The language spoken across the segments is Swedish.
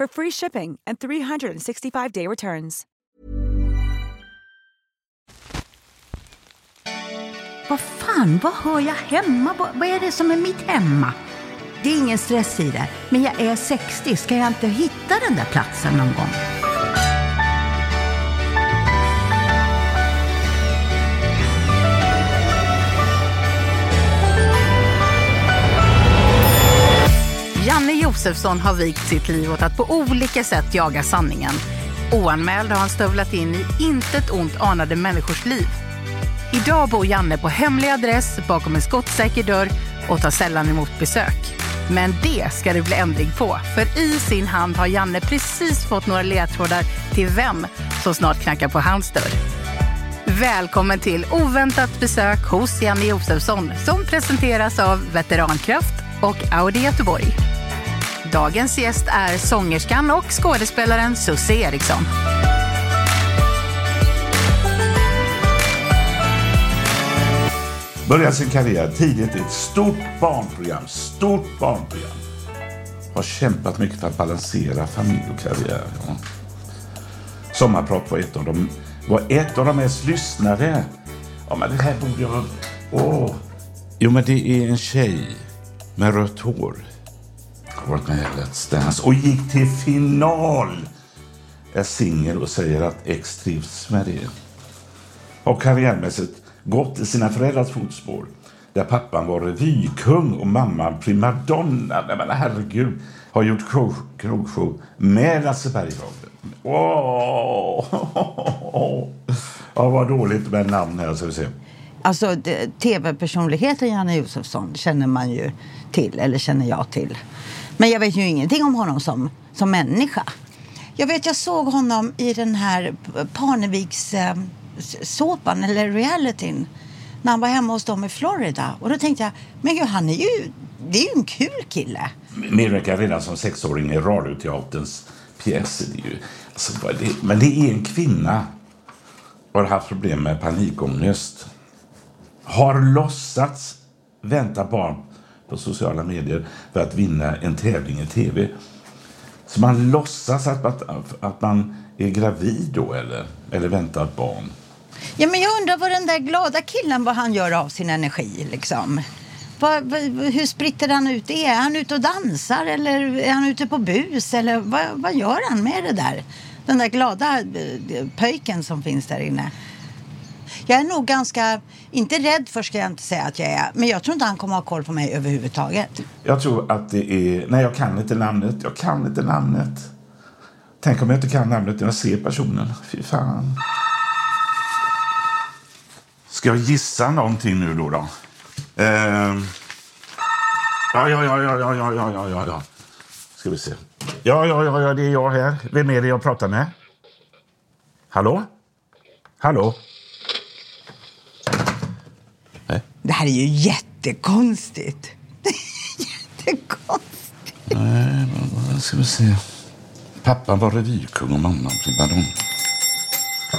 for free shipping and 365-day returns. Vad fan, vad hör jag hemma? Vad, vad är det som är mitt hemma? Det är ingen stress i det, men jag är 60. Ska jag inte hitta den där platsen någon gång? Janne Josefsson har vikt sitt liv åt att på olika sätt jaga sanningen. Oanmäld har han stövlat in i intet ont anade människors liv. Idag bor Janne på hemlig adress bakom en skottsäker dörr och tar sällan emot besök. Men det ska det bli ändring på, för i sin hand har Janne precis fått några ledtrådar till vem som snart knackar på hans dörr. Välkommen till oväntat besök hos Janne Josefsson som presenteras av Veterankraft och Audi Göteborg. Dagens gäst är sångerskan och skådespelaren Susie Eriksson. Började sin karriär tidigt i ett stort barnprogram. Stort barnprogram. Har kämpat mycket för att balansera familj och karriär. Ja. Sommarprat var ett av de, var ett av de mest lyssnade. Ja, men det här borde jag... Åh. Jo, men det är en tjej med rött hår. Har varit med i Let's Dance och gick till final. Är singel och säger att ex trivs med det. Har karriärmässigt gått i sina föräldrars fotspår. Där pappan var revykung och mamman primadonna. Nej men herregud. Har gjort krogshow med Lasse Berghagen. Åh! Ja, vad dåligt med namn här ska vi se. Alltså tv-personligheten Janne Josefsson känner man ju till, eller känner jag till. Men jag vet ju ingenting om honom som, som människa. Jag vet, jag såg honom i den här Parneviks eh, såpan eller realityn, när han var hemma hos dem i Florida. Och då tänkte jag, men gud, han är ju, det är ju en kul kille. medverkar redan som sexåring i Radioteaterns pjäser. Det ju, alltså, det, men det är en kvinna har haft problem med panikångest. Har låtsats vänta barn på sociala medier för att vinna en tävling i tv. Så man låtsas att, att, att man är gravid då eller, eller väntar ett barn. Ja, men jag undrar vad den där glada killen, vad han gör av sin energi liksom. Vad, vad, hur spritter han ut det? Är han ute och dansar eller är han ute på bus? Eller vad, vad gör han med det där? Den där glada eh, pöjken som finns där inne. Jag är nog ganska, inte rädd för ska jag inte säga att jag är, men jag tror inte han kommer ha koll på mig överhuvudtaget. Jag tror att det är... Nej, jag kan inte namnet. Jag kan inte namnet. Tänk om jag inte kan namnet när jag ser personen. Fy fan. Ska jag gissa någonting nu då? då? Eh, Ja, ja, ja, ja, ja, ja, ja, ja, ja, ja. Ska vi se. Ja, ja, ja, ja, det är jag här. Vem är det jag pratar med? Hallå? Hallå? Nej. Det här är ju jättekonstigt. jättekonstigt. Nej, vad ska vi se. Pappa var revykung och mamma primadonna.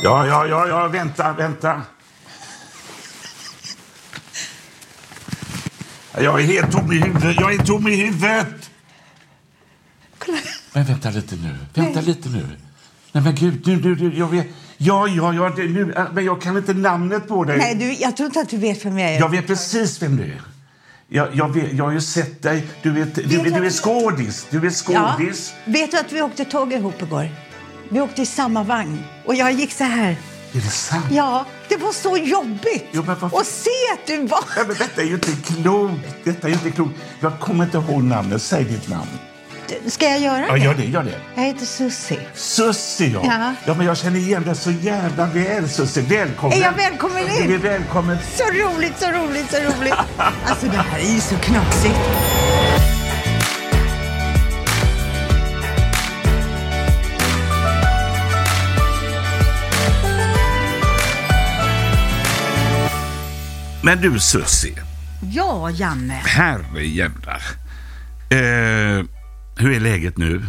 Ja, ja, ja, ja, vänta, vänta. Jag är helt tom i huvudet. Jag är tom i huvudet. Men vänta lite nu. Vänta lite nu. Nej men gud, nu, nu, nu jag vet. Ja, ja, ja, det, nu, äh, men jag kan inte namnet på dig. Nej, du, jag tror inte att du vet vem jag är. Jag vet precis vem du är. Jag, jag, vet, jag har ju sett dig. Du, vet, du, Vet du, jag- är skådis. Du är Ja. skådis. Vet du att vi åkte tåg ihop igår? Vi åkte i samma vagn. Och jag gick så här. Är det sant? Ja, det var så jobbigt Jo, men varför- att se att du var... Nej, men detta är ju inte klokt. Detta är ju inte klokt. Jag kommer inte ihåg namnet. Säg ditt namn. Ska jag göra Ja, det? gör det. Gör det. Jag heter Sussi. Sussi, ja. Ja. ja. men jag känner igen dig så jävla väl, Sussi. Välkommen. Är jag välkommen in? Du är välkommen. Så roligt, så roligt, så roligt. Alltså det här är ju så knasigt. Men du, Sussi. Ja, Janne. Herre jävlar. Eh, hur är läget nu?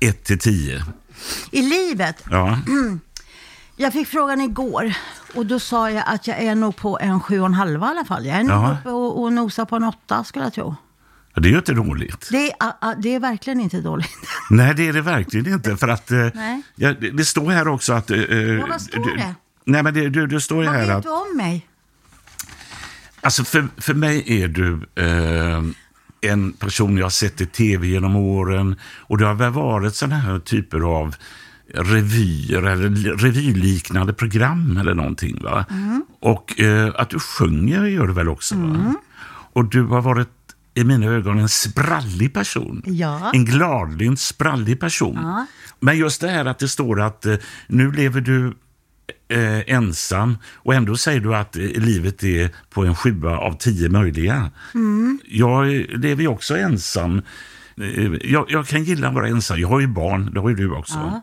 1 till 10. I livet. Ja. Jag fick frågan igår och då sa jag att jag är nog på en sju och en halva i alla fall. Jag är nog uppe och, och nosar på en åtta skulle jag tro. Ja, Det är ju inte dåligt. Det är, det är verkligen inte dåligt. Nej, det är det verkligen inte. För att, eh, Nej. ja, det, står här också att... eh, Ja, vad står du, det? Nej, men det, du, står ju Vad här vet att... du om mig? Alltså för, för mig är du eh, en person jag har sett i tv genom åren. Och det har väl varit sådana här typer av revyer eller revyliknande program eller någonting. Va? Och eh, att du sjunger gör du väl också? Va? Och du har varit i mina ögon en sprallig person. Ja. En gladlynt sprallig person. Men just det här att det står att eh, nu lever du eh, ensam och ändå säger du att eh, livet är på en sjua av tio möjliga. Jag eh, lever ju också ensam. Eh, Jag, jag kan gilla att vara ensam. Jag har ju barn, det har ju du också.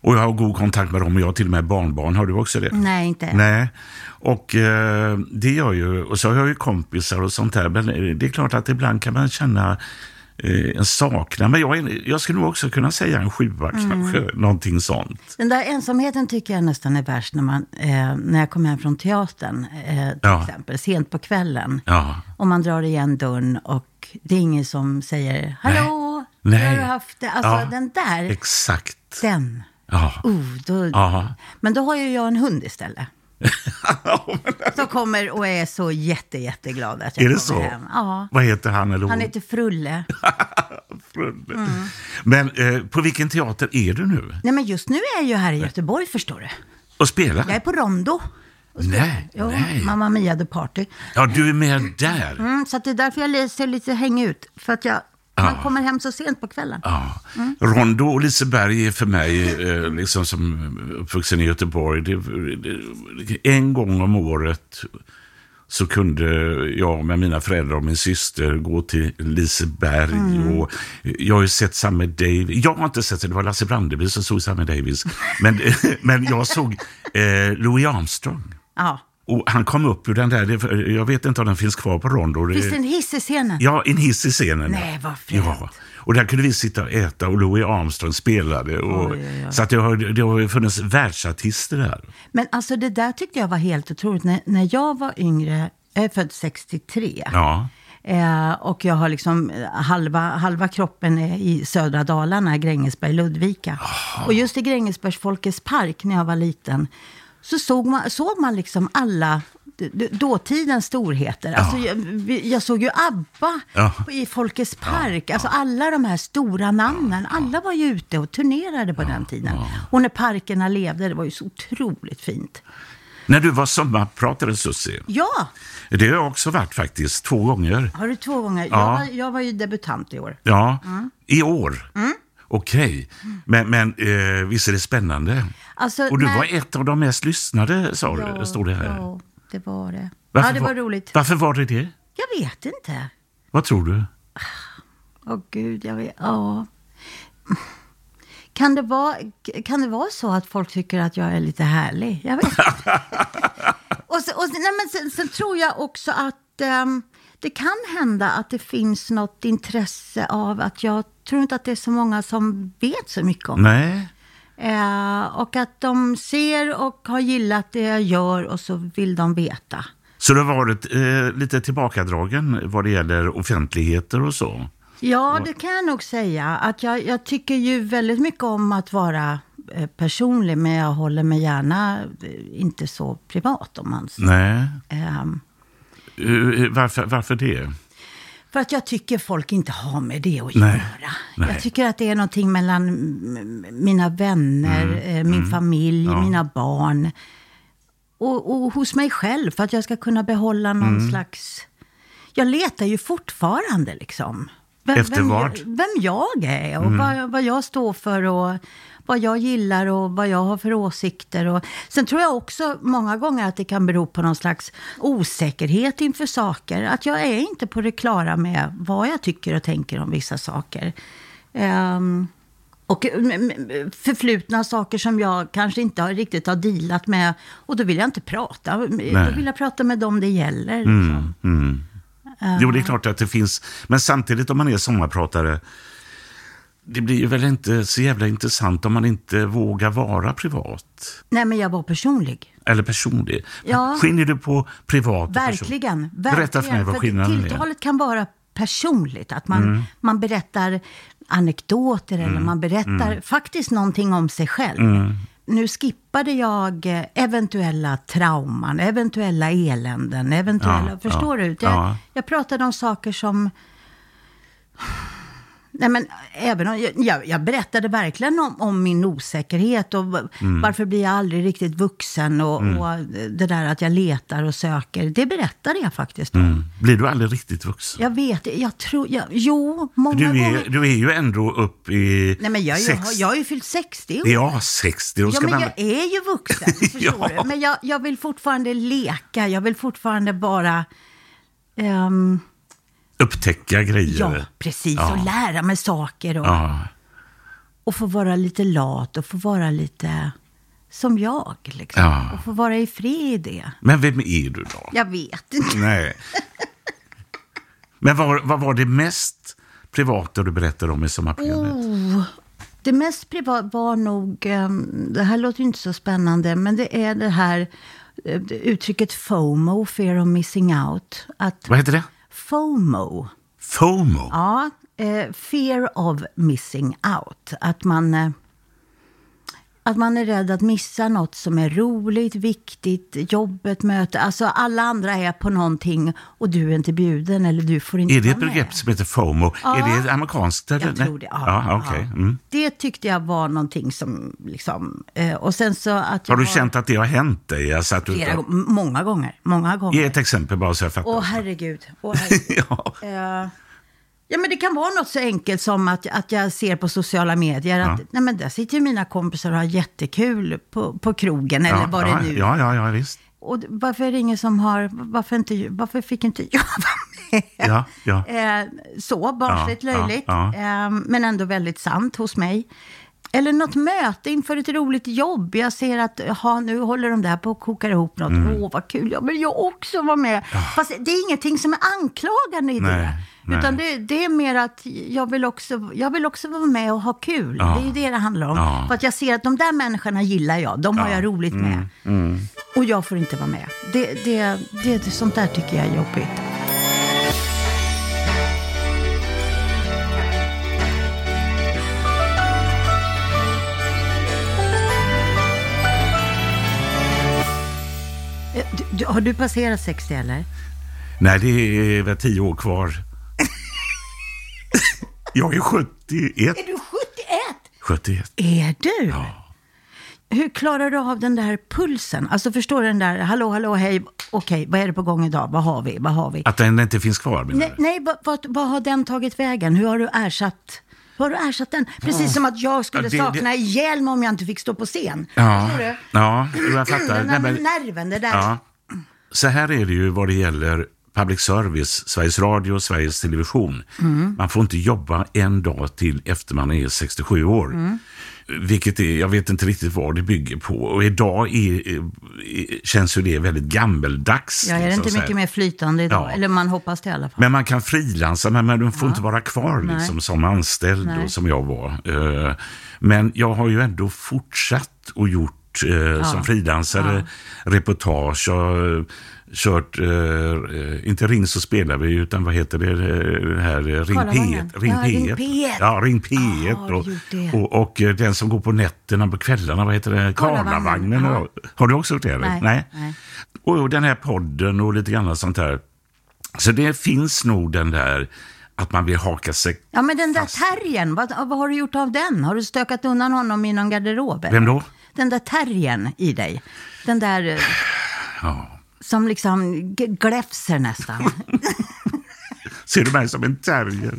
Och jag har god kontakt med dem och jag har till och med barnbarn. Har du också det? Nej, inte. Nej, och eh, det gör ju, och så har jag ju kompisar och sånt där. Men eh, det är klart att ibland kan man känna en saknad. Men jag, är- jag skulle nog också kunna säga en sjua Mm. kanske, någonting sånt. Den där ensamheten tycker jag nästan är värst när, man, eh, när jag kommer hem från teatern, eh, till Ja. exempel, sent på kvällen. Ja. Och man drar igen dörren och det är ingen som säger Hallå, Nej. hur har du haft det? Alltså Ja. den där, Exakt. den. Ja. Oh, då. Men då har ju jag en hund istället. Som kommer och är så jätte, jätteglad att jag Är det kommer så? hem. Ja. Vad heter han eller hon? Han heter Frulle. Frulle. Mm. Men eh, på vilken teater är du nu? Nej men just nu är jag ju här i Göteborg förstår du. Och spelar? Jag är på Rondo. Nej, Jo, nej. Mamma Mia the Party. Ja, du är med där. Mm, så det är därför jag ser lite häng ut. För att jag, man kommer hem så sent på kvällen. Ja. Rondo och Liseberg är för mig, eh, liksom som uppvuxen i Göteborg, det, det, en gång om året så kunde jag med mina föräldrar och min syster gå till Liseberg. Och jag har ju sett Sammy Davis. Jag har inte sett det, det var Lasse Brandeby som såg Sammy Davis. Men, men jag såg eh, Louis Armstrong. Ja. Och han kom upp ur den där, jag vet inte om den finns kvar på Rondo. Finns det en hiss i scenen? Ja, en hiss i scenen. Nej, vad fränt. Ja. Och där kunde vi sitta och äta och Louis Armstrong spelade. Och, Oj, oj, oj. Så att det har, det har funnits världsartister där. Men alltså det där tyckte jag var helt otroligt. När, när jag var yngre, jag är född 63. Ja. Eh, och jag har liksom halva, halva kroppen är i södra Dalarna, Grängesberg, Ludvika. Och just i Grängesbergs Folkets park när jag var liten så såg man, såg man liksom alla dåtidens storheter. Alltså, jag, vi- jag såg ju ABBA Ja. i Folkets park. Alltså alla de här stora namnen. Alla var ju ute och turnerade på den tiden. Och när parkerna levde, det var ju så otroligt fint. När du var sommarpratare, Susie. Ja, Det har jag också varit faktiskt, två gånger. har du två gånger. Ja. Jag, var, jag var ju debutant i år. Ja, Mm. i år. Okej, men, men eh, visst är det spännande? Alltså, Och du när- var ett av de mest lyssnade, sa Ja, du, stod det här. Ja, det var det. Varför ja, det var roligt. Varför var det det? Jag vet inte. Vad tror du? Åh gud, jag vet. Ja. Kan det, vara, kan det vara så att folk tycker att jag är lite härlig? Jag vet och sen, och nej, men sen, sen tror jag också att ehm, det det kan hända att det finns något intresse av att jag tror inte att det är så många som vet så mycket om Nej. Eh, och att de ser och har gillat det jag gör och så vill de veta. Så du har varit eh, lite tillbakadragen vad det gäller offentligheter och så? Ja, det kan jag nog säga. Att jag, jag tycker ju väldigt mycket om att vara eh, personlig, men jag håller mig gärna eh, inte så privat om man säger. Nej. Eh, varför, varför det? För att jag tycker folk inte har med det att Nej, göra. nej. Jag tycker att det är någonting mellan mm, mina vänner, Mm, eh, min familj, mina barn. Och, och hos mig själv, för att jag ska kunna behålla någon Mm. slags... Jag letar ju fortfarande liksom. Vem, Efter vem, vad? Jag, vem jag är och Mm. vad, vad jag står för och vad jag gillar och vad jag har för åsikter. Och, sen tror jag också många gånger att det kan bero på någon slags osäkerhet inför saker. Att jag är inte på det klara med vad jag tycker och tänker om vissa saker. Ehm, och mm, mm, förflutna saker som jag kanske inte har riktigt har dealat med. Och då vill jag inte prata. Då vill jag prata med dem det gäller. Liksom. Jo, det är klart att det finns. Men samtidigt om man är sommarpratare, det blir ju väl inte så jävla intressant om man inte vågar vara privat. Nej, men jag var personlig. Eller personlig. Ja. Skiljer du på privat och person? Verkligen. verkligen. Berätta för mig vad skillnaden är. Tilltalet kan vara personligt. Att man, Mm. man berättar anekdoter eller man berättar Mm. faktiskt någonting om sig själv. Nu skippade jag eh, eventuella trauman, eventuella eländen, eventuella... Ja, förstår ja, du? Jag, ja. jag pratade om saker som... Nej, men även om, jag, jag, berättade verkligen om, om min osäkerhet och Mm. varför blir jag aldrig riktigt vuxen och, och det där att jag letar och söker. Det berättade jag faktiskt. Mm. Blir du aldrig riktigt vuxen? Jag vet, jag tror, jag, jo, många Du gånger. är, du är ju ändå upp i Nej, men jag, sex... jag har ju fyllt 60 år. Ja, 60. Då Ja, men man... jag är ju vuxen, förstår Ja. du? Men jag, jag vill fortfarande leka, jag vill fortfarande bara... ehm, Upptäcka grejer. ja, precis. Ja. Och lära mig saker. Och, Ja. och få vara lite lat och få vara lite som jag. Liksom. Ja. Och få vara i fred i det. Men vem är du då? Jag vet inte. Nej. Men vad, vad var det mest privata du berättade om i sommarprogrammet? Oh, det mest privata var nog, ehm, det här låter inte så spännande, men det är det här eh, uttrycket FOMO, fear of missing out. Att Vad heter det? FOMO, FOMO? ja, eh, fear of missing out. Att man, eh, att man är rädd att missa något som är roligt, viktigt, jobbet, möte. Alltså alla andra är på någonting och du är inte bjuden eller du får inte Är det ett begrepp som heter FOMO? Ja. Är det amerikanskt? Eller? Jag tror det. Ja, Ja, ja. Mm. Det tyckte jag var någonting som liksom... Eh, och sen så att Har du känt att det har hänt dig? Alltså att du, Flera, många gånger. Många gånger. Ge ett exempel bara så jag fattar. Åh herregud. Åh, herregud. ja. Eh, ja men det kan vara något så enkelt som att, att jag ser på sociala medier att nej, men där sitter ju mina kompisar och har jättekul på, på krogen eller ja, vad det ja, nu Ja, ja, ja, visst. Och varför är det ingen som har, varför, inte, varför fick inte jag vara med? Ja, ja. Eh, så barnsligt Ja, ja, löjligt, ja. Eh, men ändå väldigt sant hos mig. Eller något möte inför ett roligt jobb. Jag ser att aha, nu håller de där på att koka ihop något. Mm. Åh, vad kul. Ja, men jag också vara med. Fast det är ingenting som är anklagande i Nej, det. Nej. Utan det, det är mer att jag vill, också, jag vill också vara med och ha kul. Ja. Det är ju det det handlar om. Ja. För att jag ser att de där människorna gillar jag. De har jag roligt med. Mm. Och jag får inte vara med. Det, det, det, sånt där tycker jag är jobbigt. Eh, Du, du, har du passerat 60 eller? Nej, det är väl tio år kvar. Jag är 71. Är du 71? 71. Är du? Hur klarar du av den där pulsen? Alltså förstår du den där, hallå, hallå, hej, okej, vad är det på gång idag? Vad har vi? Vad har vi? Att den inte finns kvar menar Nej, du? nej vad, vad, vad har den tagit vägen? Hur har du ersatt? Har du ersatt den? Precis som att jag skulle Ja, det- sakna det- ihjäl mig om jag inte fick stå på scen. Ja, Förstår du? ja jag fattar. Den Nej, där men, nerven, det där. ja. Så här är det ju vad det gäller public service, Sveriges Radio och Sveriges Television. Man får inte jobba en dag till efter man är 67 år. Vilket är, jag vet inte riktigt vad det bygger på. Och idag är, är, känns ju det väldigt gammeldags. Ja, är det liksom, inte mycket mer flytande idag? Ja. Eller man hoppas det i alla fall. Men man kan frilansa, men man får inte vara kvar liksom, som anställd och som jag var. Eh, Men jag har ju ändå fortsatt och gjort eh, som frilansare reportage. Jag har kört, eh, inte Ring så spelar vi, utan vad heter det, eh, det här eh, Ring Karlavagnen. P1. Ring Ja, Ring P1. P1. Ja, Ring P1. Ja, har du och, och, och eh, den som går på nätterna på kvällarna, vad heter det? Karlavagnen. Ja. Har du också gjort det? eller? Nej, nej. Och den här podden och lite grann sånt här. Så det finns nog den där att man vill haka sig. Ja, men den där Fast- terriern, vad, vad har du gjort av den? Har du stökat undan honom i någon garderob? Vem då? Den där terriern i dig. Den där eh, Ja. Som liksom gläfser nästan. Ser du mig som en terrier?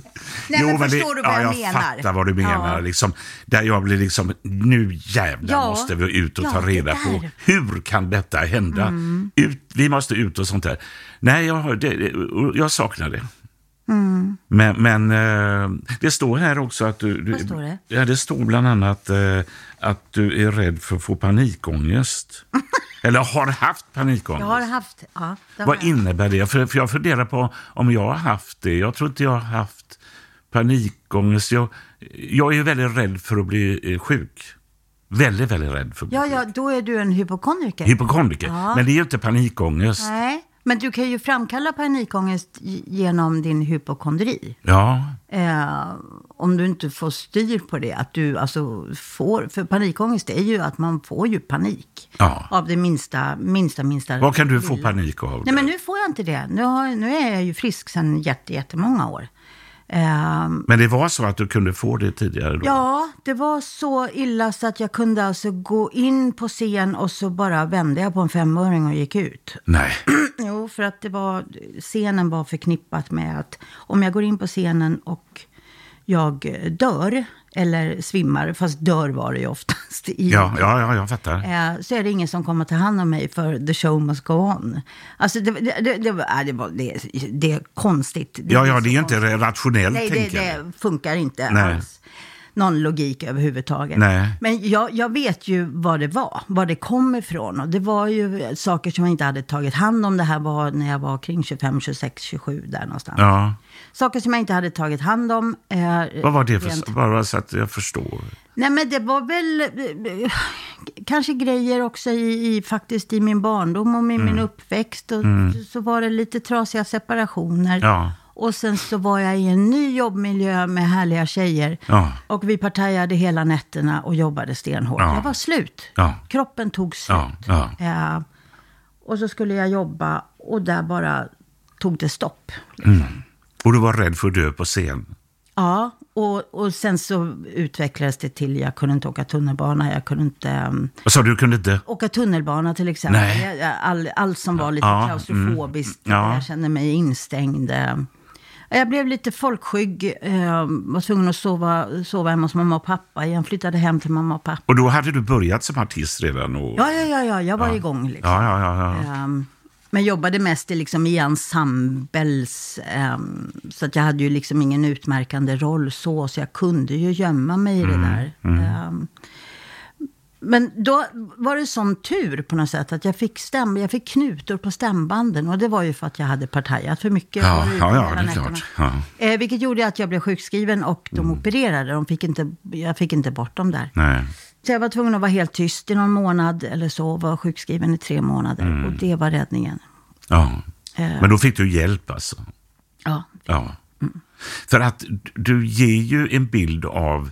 Nej, men förstår du vad ja, jag jag menar? fattar vad du menar. Ja. Liksom, där jag blir liksom, nu jävlar Ja. måste vi ut och Ja, ta det reda på hur kan detta hända? Mm. Ut, vi måste ut och sånt där. Nej, jag, det, det- jag saknar det. Mm. Men, men eh, det står här också att du... du Vad står det? Ja, det står bland annat eh, att du är rädd för att få panikångest. Eller har haft panikångest. Jag har haft... Ja, har Vad jag. innebär det? För, för jag funderar på om jag har haft det. Jag tror inte jag har haft panikångest. Jag, jag är väldigt rädd för att bli eh, sjuk. Väldigt, väldigt rädd för att bli Ja, sjuk. ja, då är du en hypokondriker. Hypokondriker. Ja. Men det är ju inte panikångest. Nej, men du kan ju framkalla panikångest genom din hypokondri. Ja, Eh, om du inte får styr på det. Att du alltså får, för panikångest är ju att man får ju panik. Ja. Av det minsta, minsta, minsta. vad kan du få panik av? Nej, men nu får jag inte det. Nu, har, nu är jag ju frisk sedan jätte, jättemånga år. Eh, Men det var så att du kunde få det tidigare? Då? Ja, det var så illa så att jag kunde alltså gå in på scen och så bara vände jag på en femöring och gick ut. Nej. Jo, för att det var, scenen var förknippat med att om jag går in på scenen och jag dör, eller svimmar, fast dör var det ju oftast i Ja, ja, ja, jag fattar. eh, så är det ingen som kommer ta hand om mig för the show must go on. Alltså det, det, det, det, var- äh, det, var, det, det är konstigt. Ja, ja, det är ju inte rationellt Nej, det funkar inte Nej. alls. Någon logik överhuvudtaget. Nej. Men jag, jag vet ju vad det var, var det kom ifrån. Och det var ju saker som jag inte hade tagit hand om. Det här var när jag var kring 25, 26, 27 där någonstans. Ja. Saker som jag inte hade tagit hand om. Eh, Vad var det rent- för... Bara så att jag förstår. Nej men det var väl eh, kanske grejer också i, i faktiskt i min barndom och i min uppväxt. Och Så var det lite trasiga separationer. Ja. Och sen så var jag i en ny jobbmiljö med härliga tjejer. Ja. Och vi partajade hela nätterna och jobbade stenhårt. Ja. Jag var slut. Ja. Kroppen tog slut. Eh, och så skulle jag jobba och där bara tog det stopp. Och du var rädd för att dö på scen? Ja, och, och sen så utvecklades det till, jag kunde inte åka tunnelbana, jag kunde inte um, Vad sa du, du kunde inte? åka tunnelbana till exempel. Nej. Jag- All, allt som var lite Ja, klaustrofobiskt, mm, ja. jag kände mig instängd. Jag blev lite folkskygg, eh, var tvungen att sova, sova hemma hos mamma och pappa. Jag flyttade hem till mamma och pappa. Och då hade du börjat som artist redan? Och... Ja, ja, ja, ja jag var igång liksom. ja, ja, ja, ja. Ehm, men jobbade mest i, liksom, i ensembles. ehm, så att jag hade ju liksom ingen utmärkande roll så. Så jag kunde ju gömma mig i det där. Ehm, men då var det sån tur på något sätt att jag fick, stäm, jag fick knutor på stämbanden. Och det var ju för att jag hade partajat för mycket. Ja, ja, ja, det är klart. Ja. Mm. Eh, vilket gjorde att jag blev sjukskriven och de opererade. De fick inte, jag fick inte bort dem där. Nej. Så jag var tvungen att vara helt tyst i någon månad eller så. Var sjukskriven i tre månader. Mm. Och det var räddningen. Ja. Eh. Men då fick du hjälp alltså? Ja. Ja. För att du ger ju en bild av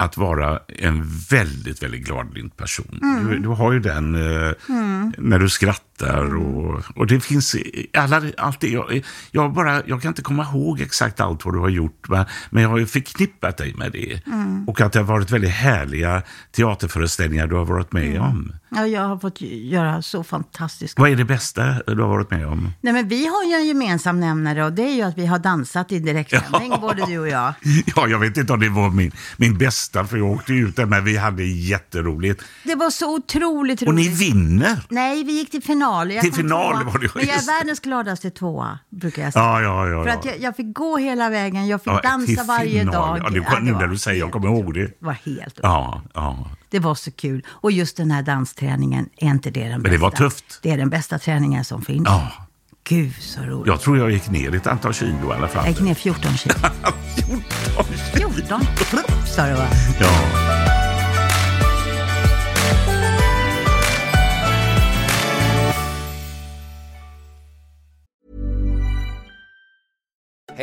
att vara en väldigt, väldigt gladlynt person. Du, du har ju den eh, när du skrattar och, och det finns alla, allt det. Jag, jag, bara, jag kan inte komma ihåg exakt allt vad du har gjort, men, men jag har ju förknippat dig med det. Och att det har varit väldigt härliga teaterföreställningar du har varit med om. ja, jag har fått göra så fantastiska... Vad är det bästa du har varit med om? Nej, men vi har ju en gemensam nämnare och det är ju att vi har dansat i direktsändning, både du och jag. Ja, jag vet inte om det var min, min bästa, för jag åkte ut där, men vi hade jätteroligt. Det var så otroligt Och ni roligt. vinner! Nej, vi gick till final final. Jag Till final tvåa. var det, Men jag är det. världens gladaste tvåa, brukar jag säga. Ja, ja, ja. För att jag, jag fick gå hela vägen, jag fick dansa varje final. dag. Ja, det, Ja, nu var när du säger, jag kommer ihåg det. Det var helt Ja, ja. Det var så kul. Och just den här dansträningen, är inte det den bästa? det var tufft. Det är den bästa träningen som finns. Ja. Gud så roligt. Jag tror jag gick ner ett antal kilo i alla fall. Jag gick ner 14 kilo. 14? Plupp, sa du va? Ja.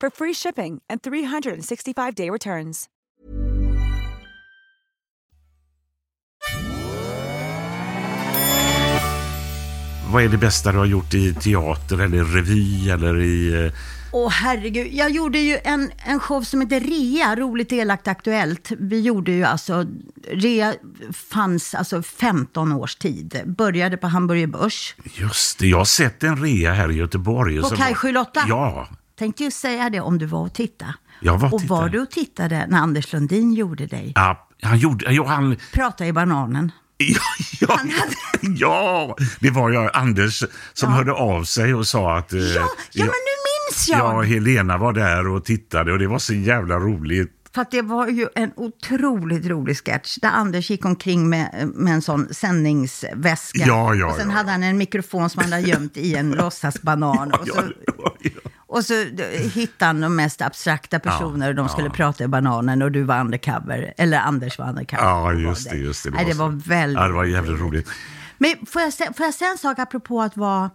for free shipping and 365-day returns. Vad är det bästa du har gjort i teater eller revy eller i... eh, Åh herregud, jag gjorde ju en, en show som heter Rea, Roligt Elakt Aktuellt. Vi gjorde ju alltså, Rea fanns alltså 15 års tid. Började på Hamburger Börs. Just det, jag har sett en rea här i Göteborg. På Så- Kaj 78? Ja. Tänkte ju säga det om du var och tittade. Jag var och och var du och tittade när Anders Lundin gjorde dig? ja. Han gjorde... Ja, han, Prata i bananen. ja, ja, ja, det var jag, Anders, som hörde av sig och sa att... eh, Ja, ja men nu minns jag! Ja, Helena var där och tittade och det var så jävla roligt. För det var ju en otroligt rolig sketch där Anders gick omkring med, med en sån sändningsväska. Ja, ja, och sen ja. hade han en mikrofon som han hade gömt i en låtsasbanan. och, så, Ja, ja, ja. Och så hittade han de mest abstrakta personer och de skulle prata i bananen och du var undercover. Eller Anders var undercover. Ja, just var det, just det. Nej, det så- var väldigt Ja, det var jävligt roligt. Men får jag, får jag säga en sak apropå att vara,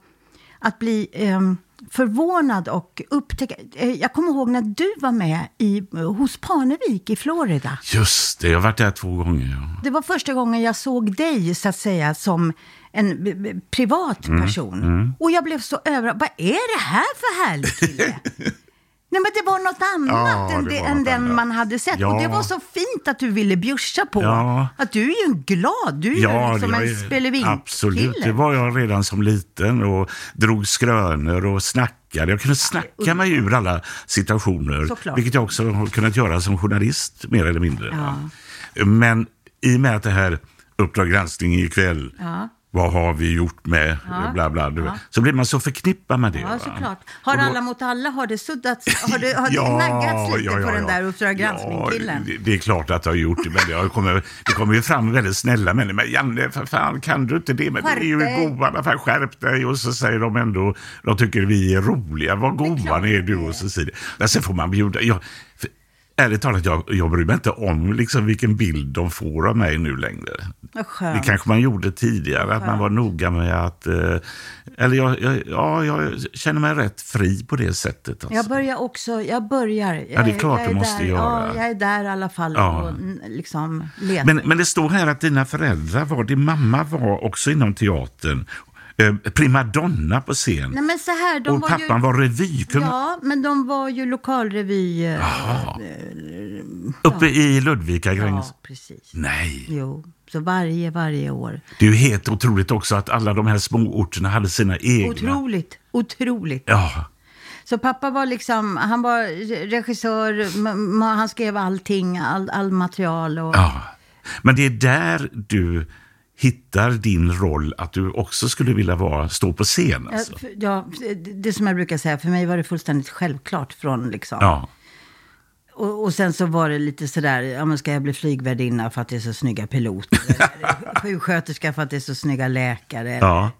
att bli ehm, förvånad och upptäcka. Eh, jag kommer ihåg när du var med i, hos Parnevik i Florida. Just det, jag har varit där två gånger. Ja. Det var första gången jag såg dig, så att säga, som en privat Mm, person. Och jag blev så överraskad. Vad är det här för härlig kille? Nej, men det var något annat Ja, än, det än den annat. man hade sett. Ja. Och det var så fint att du ville bjussa på. Ja. Att du är ju en glad, du är ju jag en är- spelevin Absolut, det var jag redan som liten och drog skrönor och snackade. Jag kunde snacka mig ur alla situationer, Såklart. vilket jag också har kunnat göra som journalist mer eller mindre. Men i och med att det här Uppdrag granskning ikväll, vad har vi gjort med bla bla, du vet. så blir man så förknippad med det. Ja, såklart. Har då- alla mot alla, har det suddats, har det, har det naggats lite på den där Uppdrag Ja, granskning-killen? det, det är klart att det har gjort det, men det, har kommit, det kommer ju fram väldigt snälla människor. Men Janne, för fan, kan du inte det? Men det är ju Skärp goa, fan, skärp dig. Och så säger de ändå, de tycker vi är roliga. Vad goa ni är du och säger Men sen får man bjuda. Jag, för, ärligt talat, jag, jag bryr mig inte om liksom, vilken bild de får av mig nu längre. Vad Det skönt. kanske man gjorde tidigare, att man var noga med att... Eh, eller jag, jag, ja, jag känner mig rätt fri på det sättet. Alltså. Jag börjar också, jag börjar. Ja, det är klart jag du måste där, göra. Ja, jag är där i alla fall Ja. och liksom letar. Men, men det står här att dina föräldrar var, din mamma var också inom teatern. Eh, primadonna på scen. Nej, men så här, de och var pappan ju... var revykung Ja, men de var ju lokalrevy... eh, uppe i Ludvika Gränges. Ja, precis. Nej, Jo, så varje, varje år. det är ju helt otroligt också att alla de här små orterna hade sina egna. Otroligt, otroligt. Ja, Så pappa var liksom, han var regissör, han skrev allting, all, all material och... ja. Men det är där du hittar din roll att du också skulle vilja vara, stå på scen. Ja, Alltså. Ja, det- det som jag brukar säga, för mig var det fullständigt självklart från liksom. Ja. Och, och sen så var det lite sådär, ja men ska jag bli flygvärdinna för att det är så snygga piloter? eller sjuksköterska för att det är så snygga läkare? eller- Ja.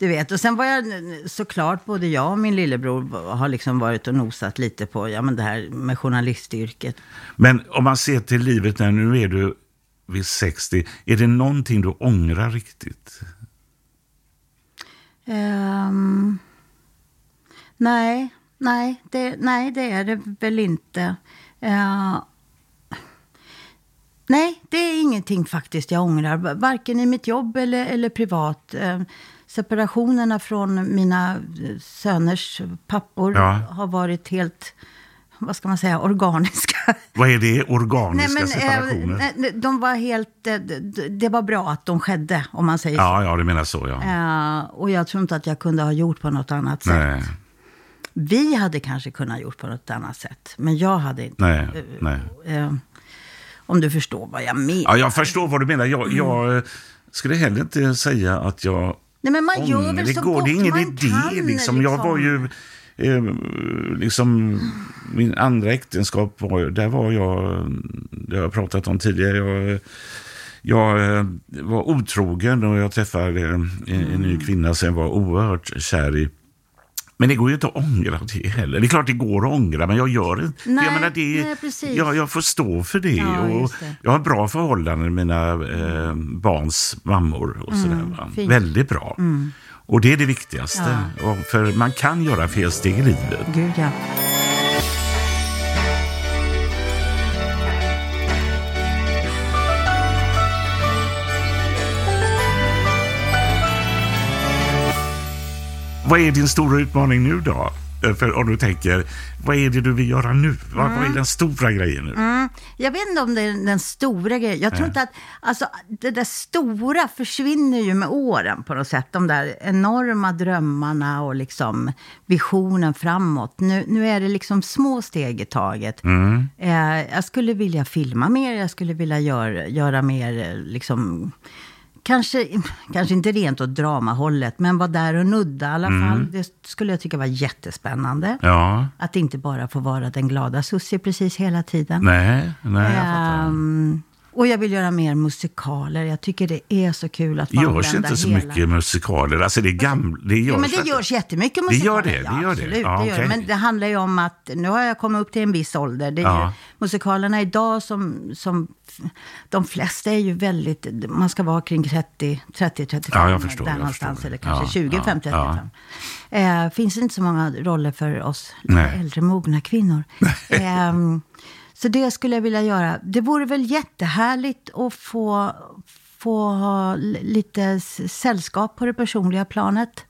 Du vet, och sen var jag såklart, både jag och min lillebror har liksom varit och nosat lite på, ja men det här med journalistyrket. Men om man ser till livet när nu är du vid 60, är det någonting du ångrar riktigt? Ehm, nej, nej det, nej, det är det väl inte. Eh, nej, det är ingenting faktiskt jag ångrar. Varken i mitt jobb eller, eller privat. Eh, separationerna från mina eh, söners pappor Ja. har varit helt, vad ska man säga, organiska. Vad är det? Organiska eh, separationer? nej, nej, de var helt, eh, det var bra att de skedde, om man säger så. Ja, ja, du menar så ja. Eh, och jag tror inte att jag kunde ha gjort på något annat sätt. Nej, Vi hade kanske kunnat gjort på något annat sätt. Men jag hade inte. nej, nej. Om du förstår vad jag menar. Ja, jag förstår vad du menar. Jag, jag skulle heller inte säga att jag Nej, men man gör väl Det så går, gott det är ingen man idé. kan, liksom. Jag var ju... Eh, liksom, min andra äktenskap var där var jag, det har jag pratat om tidigare, jag, jag eh, var otrogen och jag träffade en, en Mm. ny kvinna som jag var oerhört kär i. Men det går ju inte att ångra det heller. Det är klart det går att ångra, men jag gör det inte. Nej, jag menar, det, nej, precis. jag, jag får stå för det. Ja, och det. Jag har bra förhållanden med mina eh, barns mammor. Och sådär? Mm, fint. Väldigt bra. Och det är det viktigaste. Och för man kan göra felsteg i livet. Gud, ja. Vad är din stora utmaning nu då? Eh, För om du tänker, vad är det du vill göra nu? Vad, vad är den stora grejen nu? Jag vet inte om det är den stora grejen. Jag tror inte att, alltså det där stora försvinner ju med åren på något sätt. De där enorma drömmarna och liksom visionen framåt. Nu, nu är det liksom små steg i taget. Eh, jag skulle vilja filma mer, jag skulle vilja gör, göra mer eh, liksom Kanske, kanske inte rent åt dramahållet, men vara där och nudda i alla fall. Det skulle jag tycka var jättespännande. Ja, Att inte bara få vara den glada Susie precis hela tiden. nej, nej, jag fattar. Och jag vill göra mer musikaler. Jag tycker det är så kul att få Det görs använda inte så hela... mycket musikaler. Alltså det är gamla... Det görs Jo, men det görs jättemycket Det gör musikaler. det, det ja, gör det. absolut, Ja, det gör det. okej. Men det handlar ju om att nu har jag kommit upp till en viss ålder. Det är Ja. ju, musikalerna idag som, som... De flesta är ju väldigt... Man ska vara kring 30, 30 35. Ja, jag förstår, Där jag någonstans. förstår. Eller kanske Ja, 20, ja, 5, 35. ja. Eh, finns inte så många roller för oss äldre, mogna kvinnor. Ehm, så det skulle jag vilja göra. Det vore väl jättehärligt att få, få ha lite sällskap på det personliga planet.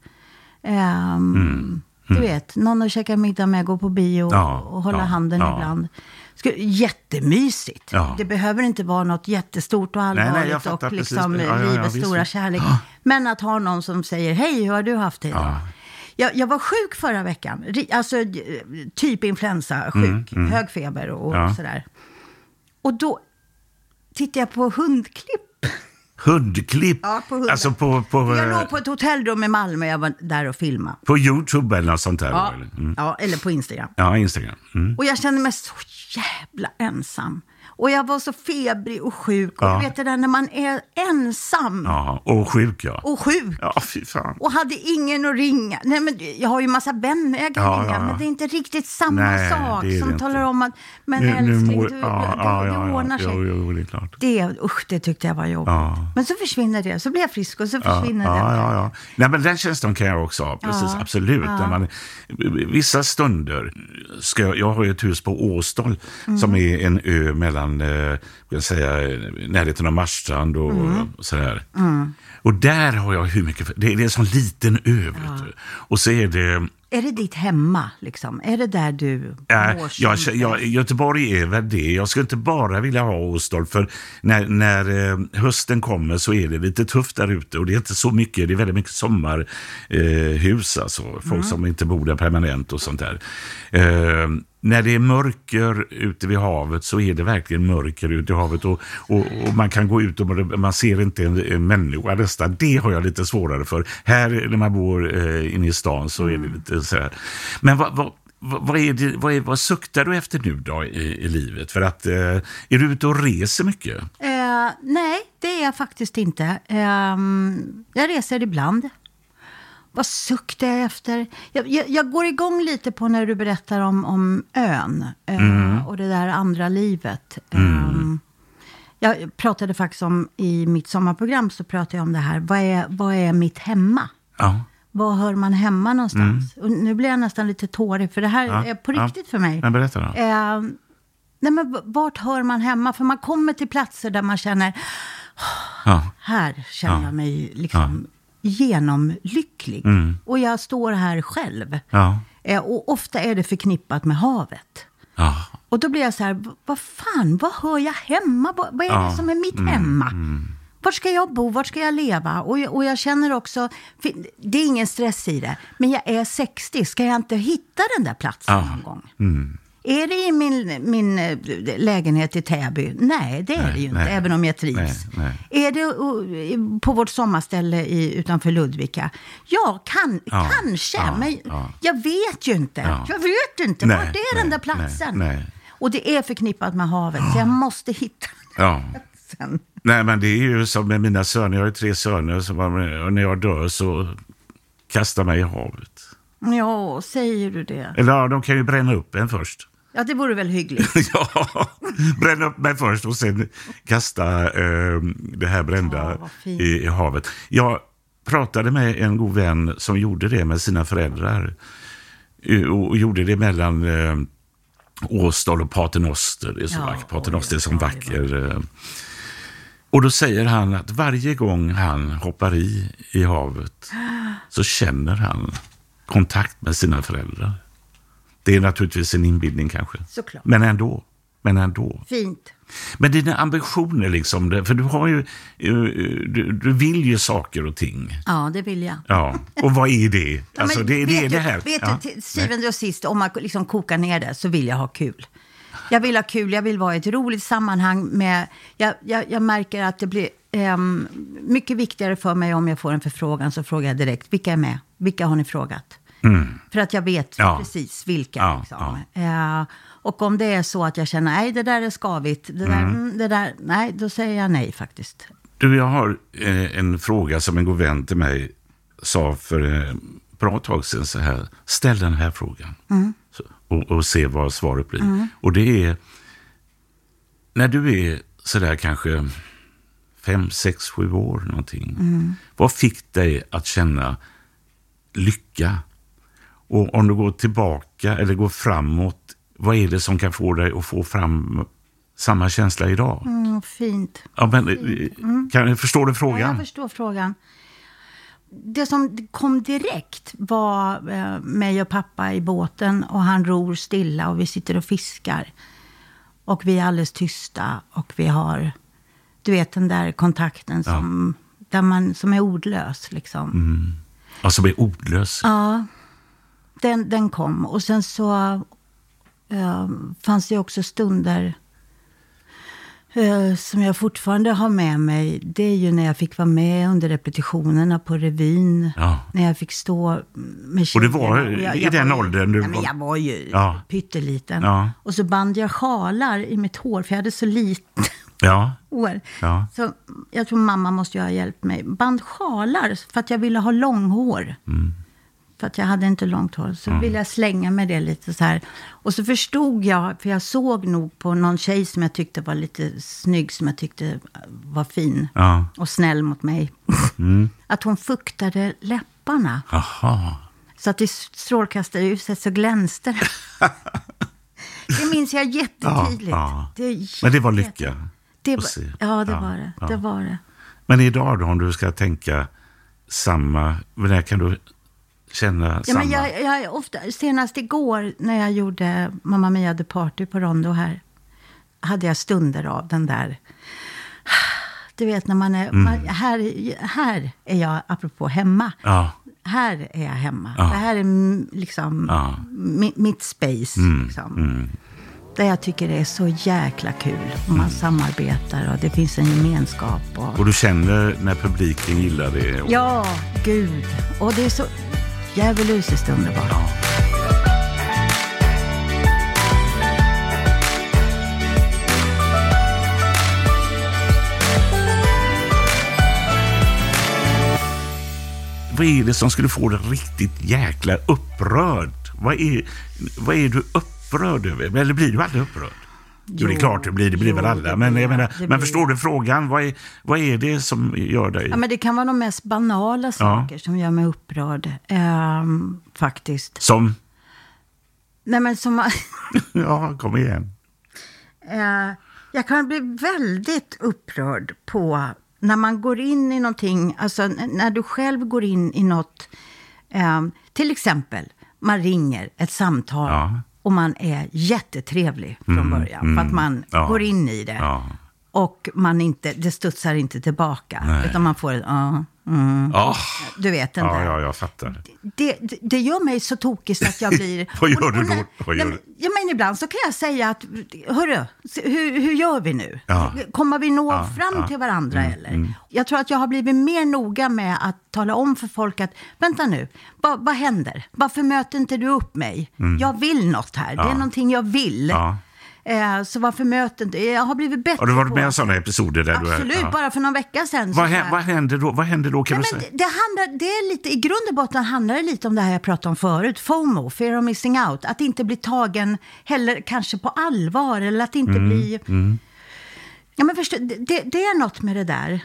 Ehm, Mm. Du vet, någon att käka middag med, gå på bio Ja, och hålla ja, handen ja. ibland. Skulle, jättemysigt. Det behöver inte vara något jättestort och nej, allvarligt fattar och precis. liksom livets stora kärlek. Men att ha någon som säger, hej, hur har du haft det idag? Ja. Jag, jag var sjuk förra veckan. Alltså eh, typ influensa-sjuk. Hög feber och Mm, Ja. sådär. Och då tittade jag på hundklipp. Hundklipp. Ja, på hundar. Alltså på, på, jag eh, låg på ett hotellrum i Malmö, jag var där och filmade. på YouTube eller något sånt där. Ja, Eller? Mm. ja, eller på Instagram. ja Instagram. Mm. Och jag kände mig så jävla ensam. Och jag var så febrig och sjuk. Och Ja. du vet det där när man är ensam Ja, och sjuk ja. och sjuk. Ja, fy fan. Och hade ingen att ringa. Nej, men jag har ju massa vänner jag kan Ja, ringa, ja, men det är inte riktigt samma Nej, sak som inte. talar om att, men Nu- nu älskling, mår- du, ja, du, ja, ja. ordnar sig. Jo, jo, det är klart. Det, usch, det tyckte jag var jobbigt. Men så försvinner det, så blir jag frisk och så försvinner det. ja, ja. Nej, men den känslan kan jag också ha. Precis, absolut. När man, vissa stunder, ska jag, jag har ju ett hus på Åstol Mm. som är en ö mellan mellan, eh, jag säga, närheten av Marstrand och, Mm. och sådär. Och där har jag hur mycket, det, det är en sån liten ö. du. Och så är det, Är det ditt hemma, liksom? Är det där du Ja, mår jag, jag, Göteborg är väl det. Jag skulle inte bara vilja ha Åstol för när, när eh, hösten kommer så är det lite tufft där ute och det är inte så mycket, det är väldigt mycket sommarhus eh, alltså. Folk som inte bor där permanent och sånt där. Eh, när det är mörker ute vid havet så är det verkligen mörker ute i havet och, och, och man kan gå ut och man ser inte en, en människa nästan. Det har jag lite svårare för. Här när man bor eh, inne i stan så är det lite så här. Men vad, vad, vad, är det, vad, är, vad suktar du efter nu då i, i livet? För att, eh, är du ute och reser mycket? Eh, nej, det är jag faktiskt inte. Ehm, jag reser ibland. Vad suktar jag efter? Jag, jag, jag går igång lite på när du berättar om, om ön eh, och det där andra livet. Ehm, jag pratade faktiskt om, i mitt sommarprogram så pratade jag om det här. Vad är, vad är mitt hemma? Ja. Var hör man hemma någonstans? Och nu blir jag nästan lite tårig, för det här Ja, är på ja. riktigt för mig. Men berätta då. Eh, nej men vart hör man hemma? För man kommer till platser där man känner, Ja. här känner Ja. jag mig liksom genomlycklig. Och jag står här själv. Ja. Eh, och ofta är det förknippat med havet. Ja. Och då blir jag så här, "V- vad fan, vad hör jag hemma? Vad, vad är Ja. det som är mitt hemma? Vart ska jag bo? Vart ska jag leva? Och jag, och jag känner också, det är ingen stress i det, men jag är 60, ska jag inte hitta den där platsen någon gång? Är det i min, min eh, lägenhet i Täby? Nej, det är Nej, det ju inte, nej. även om jag trivs. Nej, Är det på vårt sommarställe i, utanför Ludvika? Ja, kan, Ja, kanske, ja, men ja. jag vet ju inte. Ja. Jag vet inte, Nej, vart är den där platsen? Och det är förknippat med havet, så jag måste hitta den. Nej, men det är ju som med mina söner. Jag har ju tre söner. Och när jag dör så kastar mig i havet. Ja, säger du det? Eller ja, de kan ju bränna upp en först. Ja, det vore väl hyggligt. ja, bränna upp mig först och sen kasta eh, det här brända Ja, i, i havet. Jag pratade med en god vän som gjorde det med sina föräldrar. Och, och gjorde det mellan eh, Åstad och Paternoster. Det är så Ja, vackert. Paternoster är så ja, vacker. eh. Och då säger han att varje gång han hoppar i i havet så känner han kontakt med sina föräldrar. Det är naturligtvis en inbildning kanske. Såklart. Men ändå. Men ändå. Fint. Men dina ambitioner, liksom, det- för du har ju, eh, du, du vill ju saker och ting. Ja, det vill jag. Ja, och vad är det? Ja, Alltså, men det, det är vet det du- här. Vet ja. du, till syvende och sist, om man liksom kokar ner det, så vill jag ha kul. Jag vill ha kul, jag vill vara i ett roligt sammanhang med... Jag, jag, jag märker att det blir ehm, mycket viktigare för mig om jag får en förfrågan, så frågar jag direkt, vilka är med? Vilka har ni frågat? För att jag vet Mm. Ja. precis vilka. Ja, liksom. Eh, och om det är så att jag känner, nej, det där är skavigt, det där, mm, det där, nej, då säger jag nej faktiskt. Du, jag har eh, en fråga som en god vän till mig sa för eh, bra tag sedan så här. Ställ den här frågan så, och, och se vad svaret blir. Och det är, när du är sådär kanske fem, sex, sju år någonting. Vad fick dig att känna lycka? Och om du går tillbaka eller går framåt, vad är det som kan få dig att få fram samma känsla idag? Mm, fint. Ja, men, eh, kan, förstår du Ja, frågan? jag förstår frågan. Det som kom direkt var eh, mig och pappa i båten och han ror stilla och vi sitter och fiskar. Och vi är alldeles tysta och vi har, du vet den där kontakten som, där man, som är ordlös. Liksom. Alltså blir ordlös. Ja, den, den kom. Och sen så eh, fanns det också stunder eh, som jag fortfarande har med mig. Det är ju när jag fick vara med under repetitionerna på revyn. Ja. När jag fick stå med Och det var jag, i jag den var åldern du Nej, men jag var ju Ja. pytteliten. Ja. Och så band jag sjalar i mitt hår, för jag hade så lite Ja, hår. Ja. Så jag tror mamma måste ju ha hjälpt mig. Band sjalar för att jag ville ha långhår. Mm. För att jag hade inte långt hår. Så ville jag slänga med det lite så här. Och så förstod jag, för jag såg nog på någon tjej som jag tyckte var lite snygg, som jag tyckte var fin. ja. Och snäll mot mig. Att hon fuktade läpparna. Aha. Så att i strålkastarljuset så glänste det. Det minns jag jättetydligt. Ja, ja. Det Men det var lycka. Det var, ja, det Ja, var det. ja. Det var det. Men idag då, om du ska tänka samma, när kan du känna Ja, samma? men jag, jag, ofta, senast igår när jag gjorde Mamma Mia The Party på Rondo här, hade jag stunder av den där... Du vet när man är... Man, här, här är jag, apropå hemma. Ja, Här är jag hemma. Ja. Det här är mm, liksom Ja. mi, mitt space. liksom. Där jag tycker det är så jäkla kul. Och man samarbetar och det finns en gemenskap. Och, och du känner när publiken gillar det? Och, Ja, gud. Och det är så djävulusiskt underbart. Vad är det som skulle få dig riktigt jäkla upprörd? Vad är, vad är du upprörd över? Eller blir du aldrig upprörd? Jo, det är klart det blir, det blir jo, väl alla. Men, jag menar, men blir förstår du frågan? Vad är, vad är det som gör dig... Ja, men det kan vara de mest banala saker som gör mig upprörd. Ehm, faktiskt. Som... Nej, men som, Ja, kom igen. eh, jag kan bli väldigt upprörd på när man går in i någonting, alltså när du själv går in i något, ehm, till exempel, man ringer ett samtal Ja. Och man är jättetrevlig från början, för att man ja. går in i det. Ja. Och man inte, det studsar inte tillbaka, utan man får ett ja, mm, Ja, du vet den ja, där. ja, jag fattar. det, det, det gör mig så tokig så att jag blir... Vad gör och- du då? Vad gör du? Ja, men ibland så kan jag säga att, hörru, hur, hur gör vi nu? Ja. Kommer vi nå Ja, fram ja. Mm, till varandra eller? Jag tror att jag har blivit mer noga med att tala om för folk att, vänta nu, vad, vad händer? Varför möter inte du upp mig? Jag vill något här, det är Mm. Ja. någonting jag vill. Eh, så varför möter inte... Jag har blivit bättre Har du varit med om sådana episoder? Där du är, Absolut, ja. bara för någon vecka sedan. vad, hä- vad, händer då, vad händer då kan Nej, du säga? det, handlar, det är lite, I grund och botten handlar det lite om det här jag pratade om förut. FOMO, fear of missing out. Att inte bli tagen heller kanske på allvar eller att inte Mm, bli... Ja, men förstå, det, det är något med det där.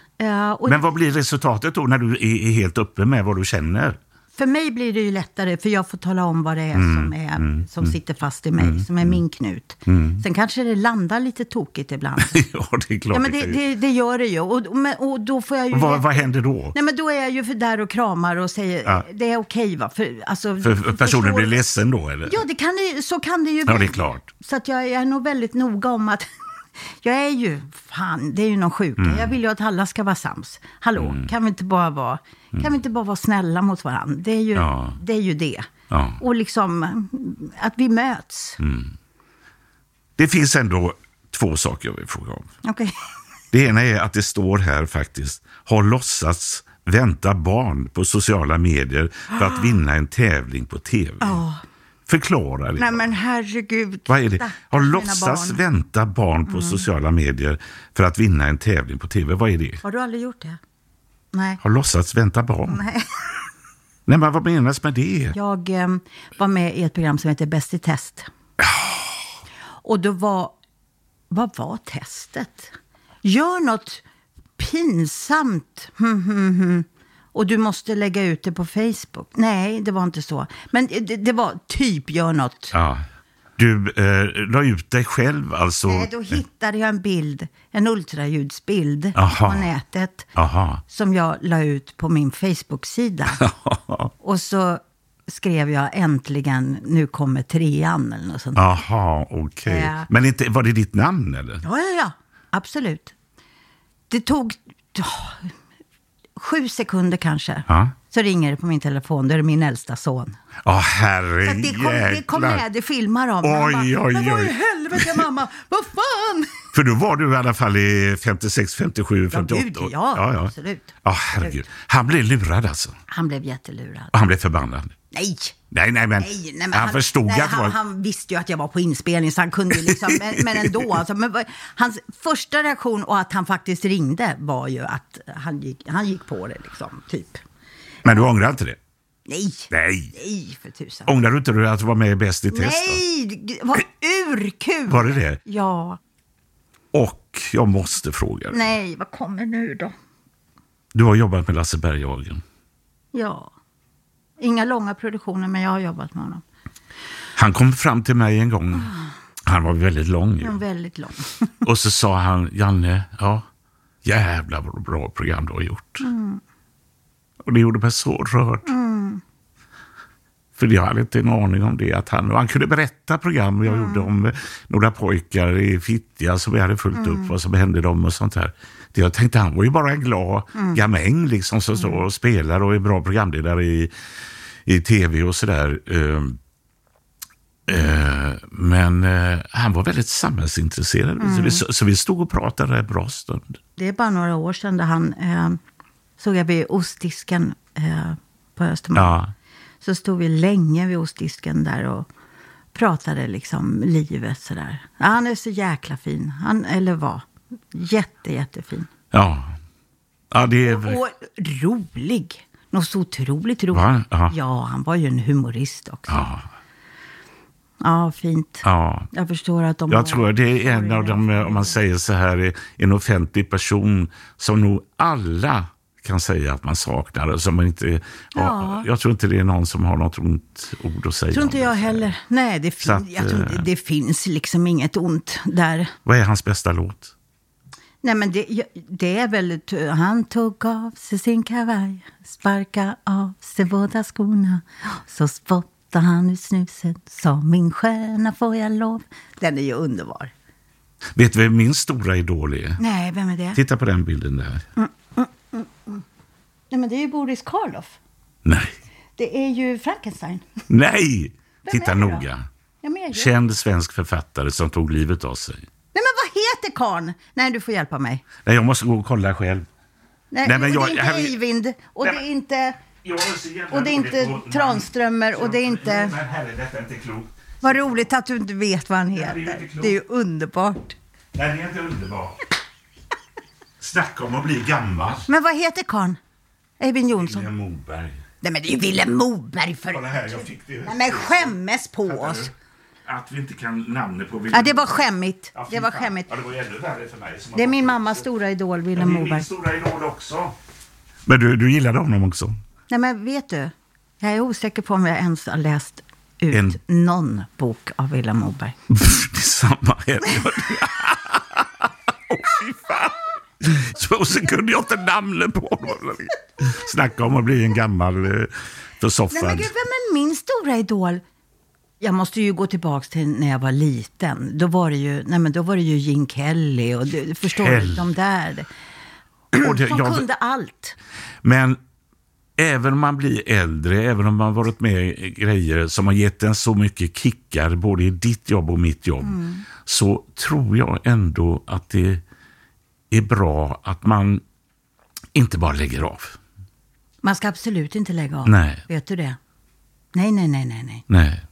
Och Men vad blir resultatet då när du är, är helt uppe med vad du känner? För mig blir det ju lättare, för jag får tala om vad det är Mm, som, är, som sitter fast i mig, som är min knut. Sen kanske det landar lite tokigt ibland. ja, det är klart. ja, men det det, det, gör det ju. Och, och, och då får jag ju... vad, vad händer då? Nej, men då är jag ju för där och kramar och säger Ja. det är okej va? För, alltså, För personen förstår- blir ledsen då eller? Ja, det kan så kan det ju Ja, bli. det är klart. Så att jag är nog väldigt noga om att jag är ju, fan, det är ju någon sjuka. Mm. Jag vill ju att alla ska vara sams. Hallå, kan vi inte bara vara, kan vi inte bara vara snälla mot varandra? Det är ju, Mm. Ja. det, är ju det. Ja. Och liksom mm, att vi möts. Mm. Det finns ändå två saker jag vill fråga om. Okej. Det ena är att det står här faktiskt, har låtsats vänta barn på sociala medier för att vinna en tävling på tv. Förklara det. Nej men herregud. Vad är det? Har låtsats barn. vänta barn på sociala medier för att vinna en tävling på tv. Vad är det? Har du aldrig gjort det? Nej. Har låtsats vänta barn? Nej. Nej, men vad menas med det? Jag eh, var med i ett program som heter Bäst i test. Och då var, vad var testet? Gör något pinsamt. Hmm, hmm, hmm. Och du måste lägga ut det på Facebook. Nej, det var inte så. Men det, det var typ gör något. Ja. Du eh, la ut dig själv alltså? Nej, då hittade jag en bild, en ultraljudsbild Aha. på nätet. Aha. Som jag la ut på min Facebook-sida. Och så skrev jag äntligen, nu kommer trean eller något sånt. Aha, okej. Ja. Men inte, var det ditt namn eller? Ja, ja, ja. Absolut. Det tog åh, sju sekunder kanske. Ja. Så ringer det på min telefon. Då är det min äldsta son. Ja, herre att det, kom, det kom med, det filmar de. Oj, Han bara, oj, Men vad i oj. helvete mamma, vad fan? För då var du i alla fall i 56, 57, Ja, 58 gud, år. ja, absolut. Ja, herregud. Han blev lurad alltså. Han blev jättelurad. Och han blev förbannad. Nej! Nej, nej, men, Nej, nej, men han, förstod nej, att han, var... han visste ju att jag var på inspelning, så han kunde liksom, men, men ändå. Alltså, men, hans första reaktion och att han faktiskt ringde var ju att han gick, han gick på det, liksom, typ. Men du ångrar inte det? Nej, Nej. nej för tusan. Ångrar du inte du att du var med i Bäst i test? Nej, det var urkul! Var det det? Ja. Och jag måste fråga dig. Nej, vad kommer nu då? Du har jobbat med Lasse Berghagen. Ja. Inga långa produktioner, men jag har jobbat med honom. Han kom fram till mig en gång. Han var väldigt lång ju. Var väldigt lång. Och så sa han, Janne, ja, jävla bra program du har gjort. Och det gjorde mig så rörd. För jag hade inte en aning om det. Att han, han kunde berätta program jag gjorde om eh, några pojkar i Fittja som vi hade följt upp, vad som hände dem och sånt där. Det Jag tänkte han var ju bara en glad gamäng liksom, som står och spelar och är bra programledare i, i tv och sådär. Eh, eh, men eh, han var väldigt samhällsintresserad. Så, vi, så, vi stod och pratade en bra stund. Det är bara några år sedan där han eh, såg jag vid ostdisken eh, på Östermalm. Ja. Så stod vi länge vid ostdisken där och pratade liksom livet sådär. Ja, han är så jäkla fin. Han, eller var. Jätte, jättefin. Ja. Ja, det är... Och rolig. Något så otroligt roligt. Ja. Han var ju en humorist också. Ja. Ja, fint. Ja. Jag förstår att de Jag tror det är en av de, om man säger så här, är en offentlig person som nog alla kan säga att man saknar. och Som man inte, Ja. ja. Jag tror inte det är någon som har något ont ord att säga. tror inte jag heller. Nej, det, fin- att, jag tror inte, eh, det finns liksom inget ont där. Vad är hans bästa låt? Nej, men det, det är väl... Han tog av sig sin kavaj, sparka av sig båda skorna. Så spottade han ut snuset, sa min stjärna får jag lov. Den är ju underbar. Vet du vem min stora idol är? Nej, vem är det? Titta på den bilden där. Nej, men det är ju Boris Karloff. Nej. Det är ju Frankenstein. Nej! Vem Titta noga. Känd svensk författare som tog livet av sig. Nej, men vad heter karln? Nej, du får hjälpa mig. Nej, jag måste gå och kolla själv. Nej, Nej, men jag- det är inte här- Eivind, och Nej, det är inte... Och det är inte. Tranströmer och det är inte- Men herre, detta är inte klokt. Vad roligt att du inte vet vad han det är ju heter. Det är ju underbart. Nej, det är inte underbart. Snacka om att bli gammal. Men vad heter karln? Eivind Jonsson? William Moberg. Nej, men det är ju Vilhelm Moberg för... Kolla här, jag fick det. Nej, men skämmes på Fattar oss. du? Att vi inte kan namnet på Ja, det var skämmigt. Ja, Det var fan. skämmigt. Ja, det var ju ännu värre för mig. Det är min mammas stora idol, Vilhelm det är min Moberg. stora idol också. Men du, du gillade honom också? Nej, men vet du? Jag är osäker på om jag ens har läst ut En- någon bok av Vilhelm Moberg. det är samma här. Åh, fy fan. Så, så kunde jag inte namnet på honom. Snacka om att bli en gammal eh, försoffad. Nej, men gud, vem är min stora idol? Jag måste ju gå tillbaka till när jag var liten. Då var det ju, nej, men då var det ju Gene Kelly och du, förstår du, de där. Och det- Som jag- kunde allt. Men även om man blir äldre, även om man varit med i grejer som har gett en så mycket kickar, både i ditt jobb och mitt jobb, Mm. så tror jag ändå att det är bra att man inte bara lägger av. Man ska absolut inte lägga av. Nej. Vet du det? Nej, nej, nej, nej, nej. Nej,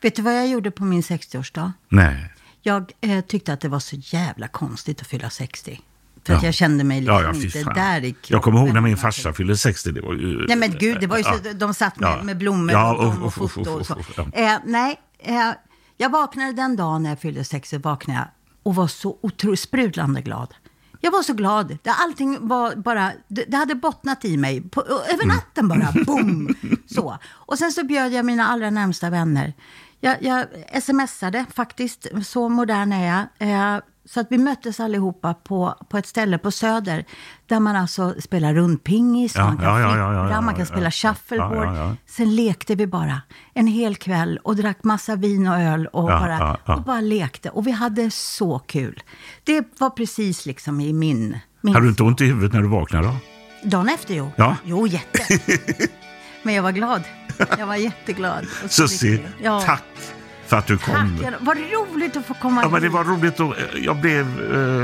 Vet du vad jag gjorde på min 60-årsdag? nej. Jag eh, tyckte att det var så jävla konstigt att fylla 60. För att Ja. jag kände mig liksom Ja, ja, inte fan. där i Jag kommer ihåg när min kroppen. farsa fyllde 60. Det var ju, Nej men gud, det var ju så, de satt med, med blommor och, och, uff, foto och så. Eh, nej, eh, jag vaknade den dagen när jag fyllde 60, vaknade jag och var så otroligt sprudlande glad. Jag var så glad. Allting var bara, det, det hade bottnat i mig. På, över natten bara, boom! Så. Och sen så bjöd jag mina allra närmsta vänner. Jag, jag smsade faktiskt, så modern är jag. Så att vi möttes allihopa på, på ett ställe på Söder. Där man alltså spelar rundpingis, Ja, man kan ja, ja, flippa, ja, man kan spela shuffleboard. Sen lekte vi bara en hel kväll och drack massa vin och öl och, bara, och bara lekte. Och vi hade så kul. Det var precis liksom i min... min Hade du inte ont i huvudet när du vaknade då? Dagen efter, jo. Ja. Jo, jätte. Men jag var glad. Jag var jätteglad. Lycklig. Ja. tack för att du kom. Tack. Vad roligt att få komma Ja, men det hit. var roligt att, jag blev,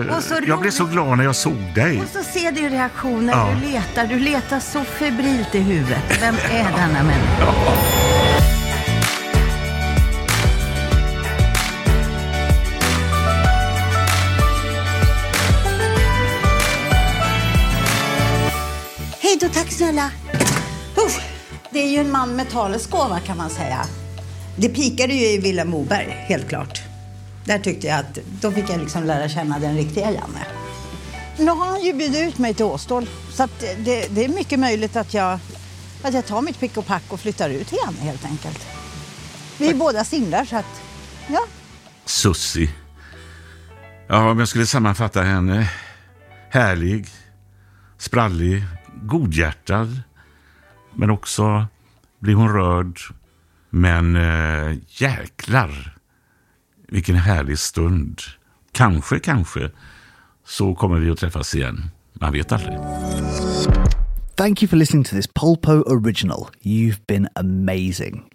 eh, Och så jag blev så glad när jag såg dig. Och så ser din reaktion när Ja. du letar. Du letar så febrilt i huvudet. Vem är denna människa? Hej då, tack snälla. Uff, det är ju en man med talets gåva kan man säga. Det pikade ju i Vilhelm Moberg, helt klart. Där tyckte jag att då fick jag liksom lära känna den riktiga Janne. Nu har han ju bjudit ut mig till Åstol. Så att det, det är mycket möjligt att jag, att jag tar mitt pick och pack och flyttar ut till Janne helt enkelt. Vi är båda singlar så att, ja. Sussi. Ja, om jag skulle sammanfatta henne. Härlig, sprallig, godhjärtad. Men också blir hon rörd. Men äh, jäklar vilken härlig stund. Kanske, kanske så kommer vi att träffas igen. Man vet aldrig. Thank you for listening to this Polpo original. You've been amazing.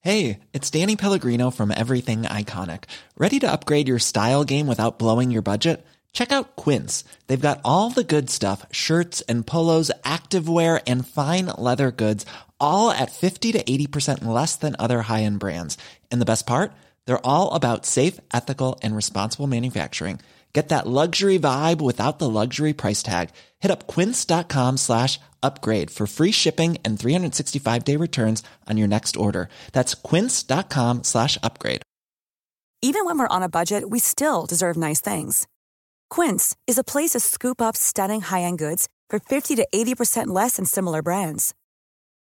Hey, it's Danny Pellegrino from Everything Iconic. Ready to upgrade your style game without blowing your budget? Check out Quince. They've got all the good stuff shirts and polos, activewear, and fine leather goods, all at 50 to 80% less than other high end brands. And the best part? They're all about safe, ethical, and responsible manufacturing. Get that luxury vibe without the luxury price tag. Hit up quince.com slash upgrade for free shipping and 365 day returns on your next order. That's quince.com slash upgrade. Even when we're on a budget, we still deserve nice things. Quince is a place to scoop up stunning high-end goods for 50 to 80% less than similar brands.